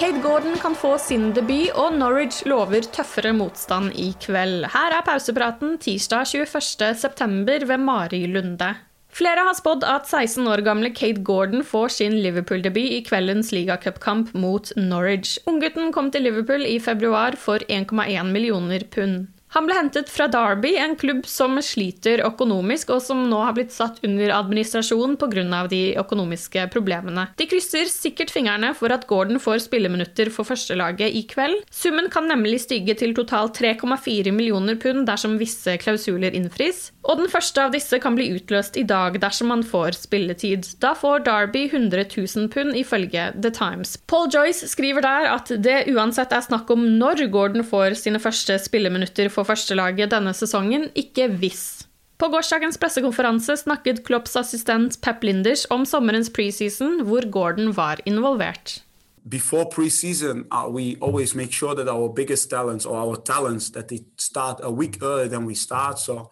Kate Gordon kan få sin debut, og Norwich lover tøffere motstand i kveld. Her er pausepraten tirsdag 21.9. ved Mari Lunde. Flere har spådd at 16 år gamle Kate Gordon får sin Liverpool-debut i kveldens ligacupkamp mot Norwich. Unggutten kom til Liverpool i februar for 1,1 millioner pund. Han ble hentet fra Derby, en klubb som sliter økonomisk, og som nå har blitt satt under administrasjon pga. de økonomiske problemene. De krysser sikkert fingrene for at Gordon får spilleminutter for førstelaget i kveld. Summen kan nemlig stige til totalt 3,4 millioner pund dersom visse klausuler innfris, og den første av disse kan bli utløst i dag dersom man får spilletid. Da får Derby 100 000 pund, ifølge The Times. Paul Joyce skriver der at det uansett er snakk om når Gordon får sine første spilleminutter for førstelaget denne sesongen, ikke hvis. På gårsdagens pressekonferanse snakket Klopps assistent Pep Linders om sommerens preseason, hvor Gordon var involvert. Before preseason, uh, we always make sure that our biggest talents or our talents that they start a week earlier than we start. So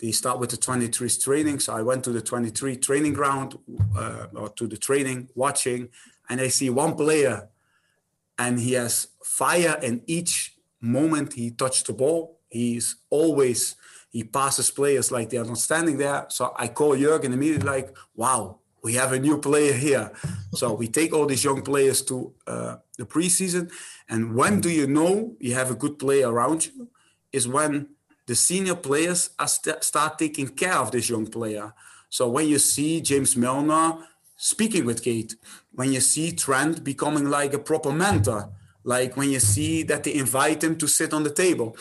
they start with the 23 training. So I went to the 23 training ground uh, or to the training, watching, and I see one player, and he has fire in each moment he touched the ball. He's always he passes players like they're not standing there. So I call Jurgen immediately like, wow, we have a new player here. so we take all these young players to uh, the preseason. And when do you know you have a good player around you? Is when the senior players st- start taking care of this young player. So when you see James Milner speaking with Kaide, when you see Trent becoming like a proper mentor, like when you see that they invite him to sit on the table,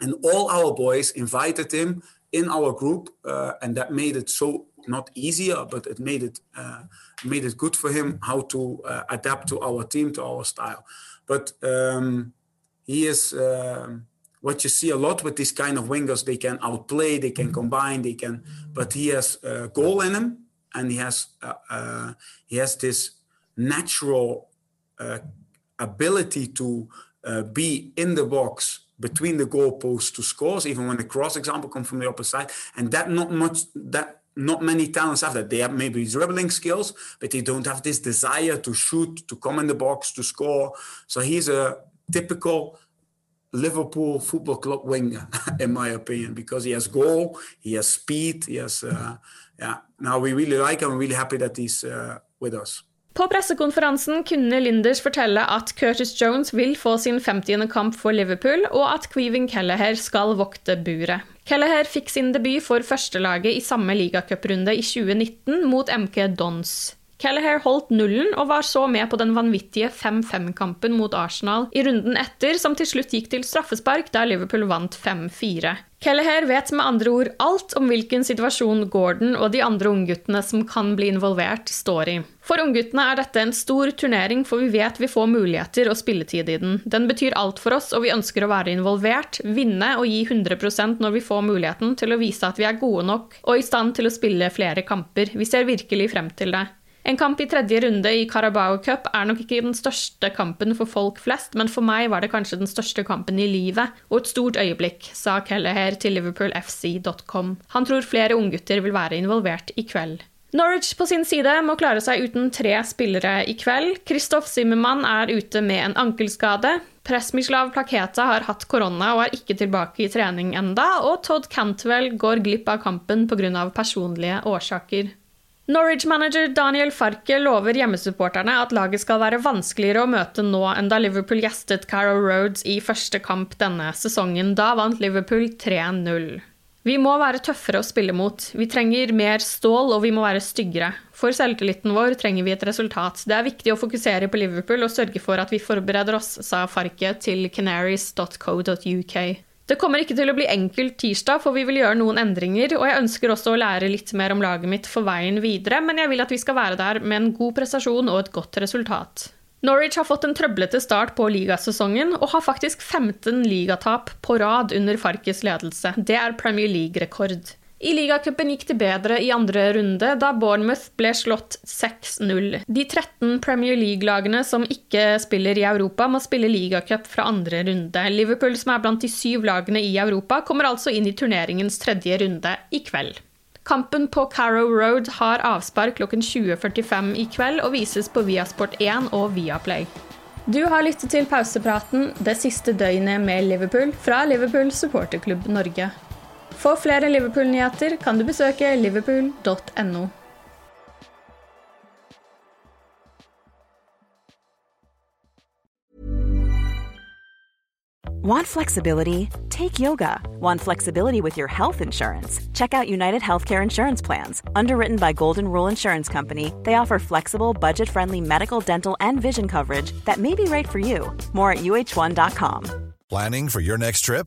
and all our boys invited him in our group uh, and that made it so not easier but it made it uh, made it good for him how to uh, adapt to our team to our style but um, he is um, what you see a lot with these kind of wingers they can outplay they can combine they can but he has a goal in him and he has uh, uh, he has this natural uh, ability to be in the box between the goalposts to scores, even when the cross example comes from the opposite side. And that not much that not many talents have that. They have maybe dribbling skills, but they don't have this desire to shoot, to come in the box, to score. So he's a typical Liverpool Football Club winger, in my opinion, because he has goal, he has speed, he has. Uh, yeah. Now we really like him. We're really happy that he's uh, with us. På pressekonferansen kunne Linders fortelle at Curtis Jones vil få sin 50. kamp for Liverpool, og at Queven Kelleher skal vokte buret. Kelleher fikk sin debut for førstelaget i samme ligacuprunde i 2019 mot MK Dons. Kelleher holdt nullen og var så med på den vanvittige 5-5-kampen mot Arsenal i runden etter, som til slutt gikk til straffespark, der Liverpool vant 5-4. Kelleher vet med andre ord alt om hvilken situasjon Gordon og de andre ungguttene som kan bli involvert, står i. For ungguttene er dette en stor turnering, for vi vet vi får muligheter og spilletid i den. Den betyr alt for oss, og vi ønsker å være involvert, vinne og gi 100% når vi får muligheten til å vise at vi er gode nok og i stand til å spille flere kamper. Vi ser virkelig frem til det. En kamp i tredje runde i Carabao Cup er nok ikke den største kampen for folk flest, men for meg var det kanskje den største kampen i livet, og et stort øyeblikk, sa Kelleher til liverpoolfc.com. Han tror flere unggutter vil være involvert i kveld. Norwich på sin side må klare seg uten tre spillere i kveld. Kristoff Zimmermann er ute med en ankelskade. Presmislav Plaketa har hatt korona og er ikke tilbake i trening enda, og Todd Cantwell går glipp av kampen pga. personlige årsaker. Norwich-manager Daniel Farke lover hjemmesupporterne at laget skal være vanskeligere å møte nå enn da Liverpool gjestet Carrow Roads i første kamp denne sesongen. Da vant Liverpool 3-0. Vi må være tøffere å spille mot. Vi trenger mer stål, og vi må være styggere. For selvtilliten vår trenger vi et resultat. Det er viktig å fokusere på Liverpool og sørge for at vi forbereder oss, sa Farke til canaries.co.uk. Det kommer ikke til å bli enkelt tirsdag, for vi vil gjøre noen endringer, og jeg ønsker også å lære litt mer om laget mitt for veien videre, men jeg vil at vi skal være der med en god prestasjon og et godt resultat. Norwich har fått en trøblete start på ligasesongen, og har faktisk 15 ligatap på rad under Farkes ledelse. Det er Premier League-rekord. I ligacupen gikk det bedre i andre runde, da Bournemouth ble slått 6-0. De 13 Premier League-lagene som ikke spiller i Europa, må spille ligacup fra andre runde. Liverpool, som er blant de syv lagene i Europa, kommer altså inn i turneringens tredje runde i kveld. Kampen på Carrow Road har avspark klokken 20.45 i kveld og vises på Viasport 1 og Viaplay. Du har lyttet til pausepraten det siste døgnet med Liverpool fra Liverpool supporterklubb Norge. For flere Liverpool-nyheter kan du besøke liverpool.no. Want flexibility? Take yoga. Want flexibility with your health insurance? Check out United Healthcare Insurance Plans. Underwritten by Golden Rule Insurance Company, they offer flexible, budget friendly medical, dental, and vision coverage that may be right for you. More at uh1.com. Planning for your next trip?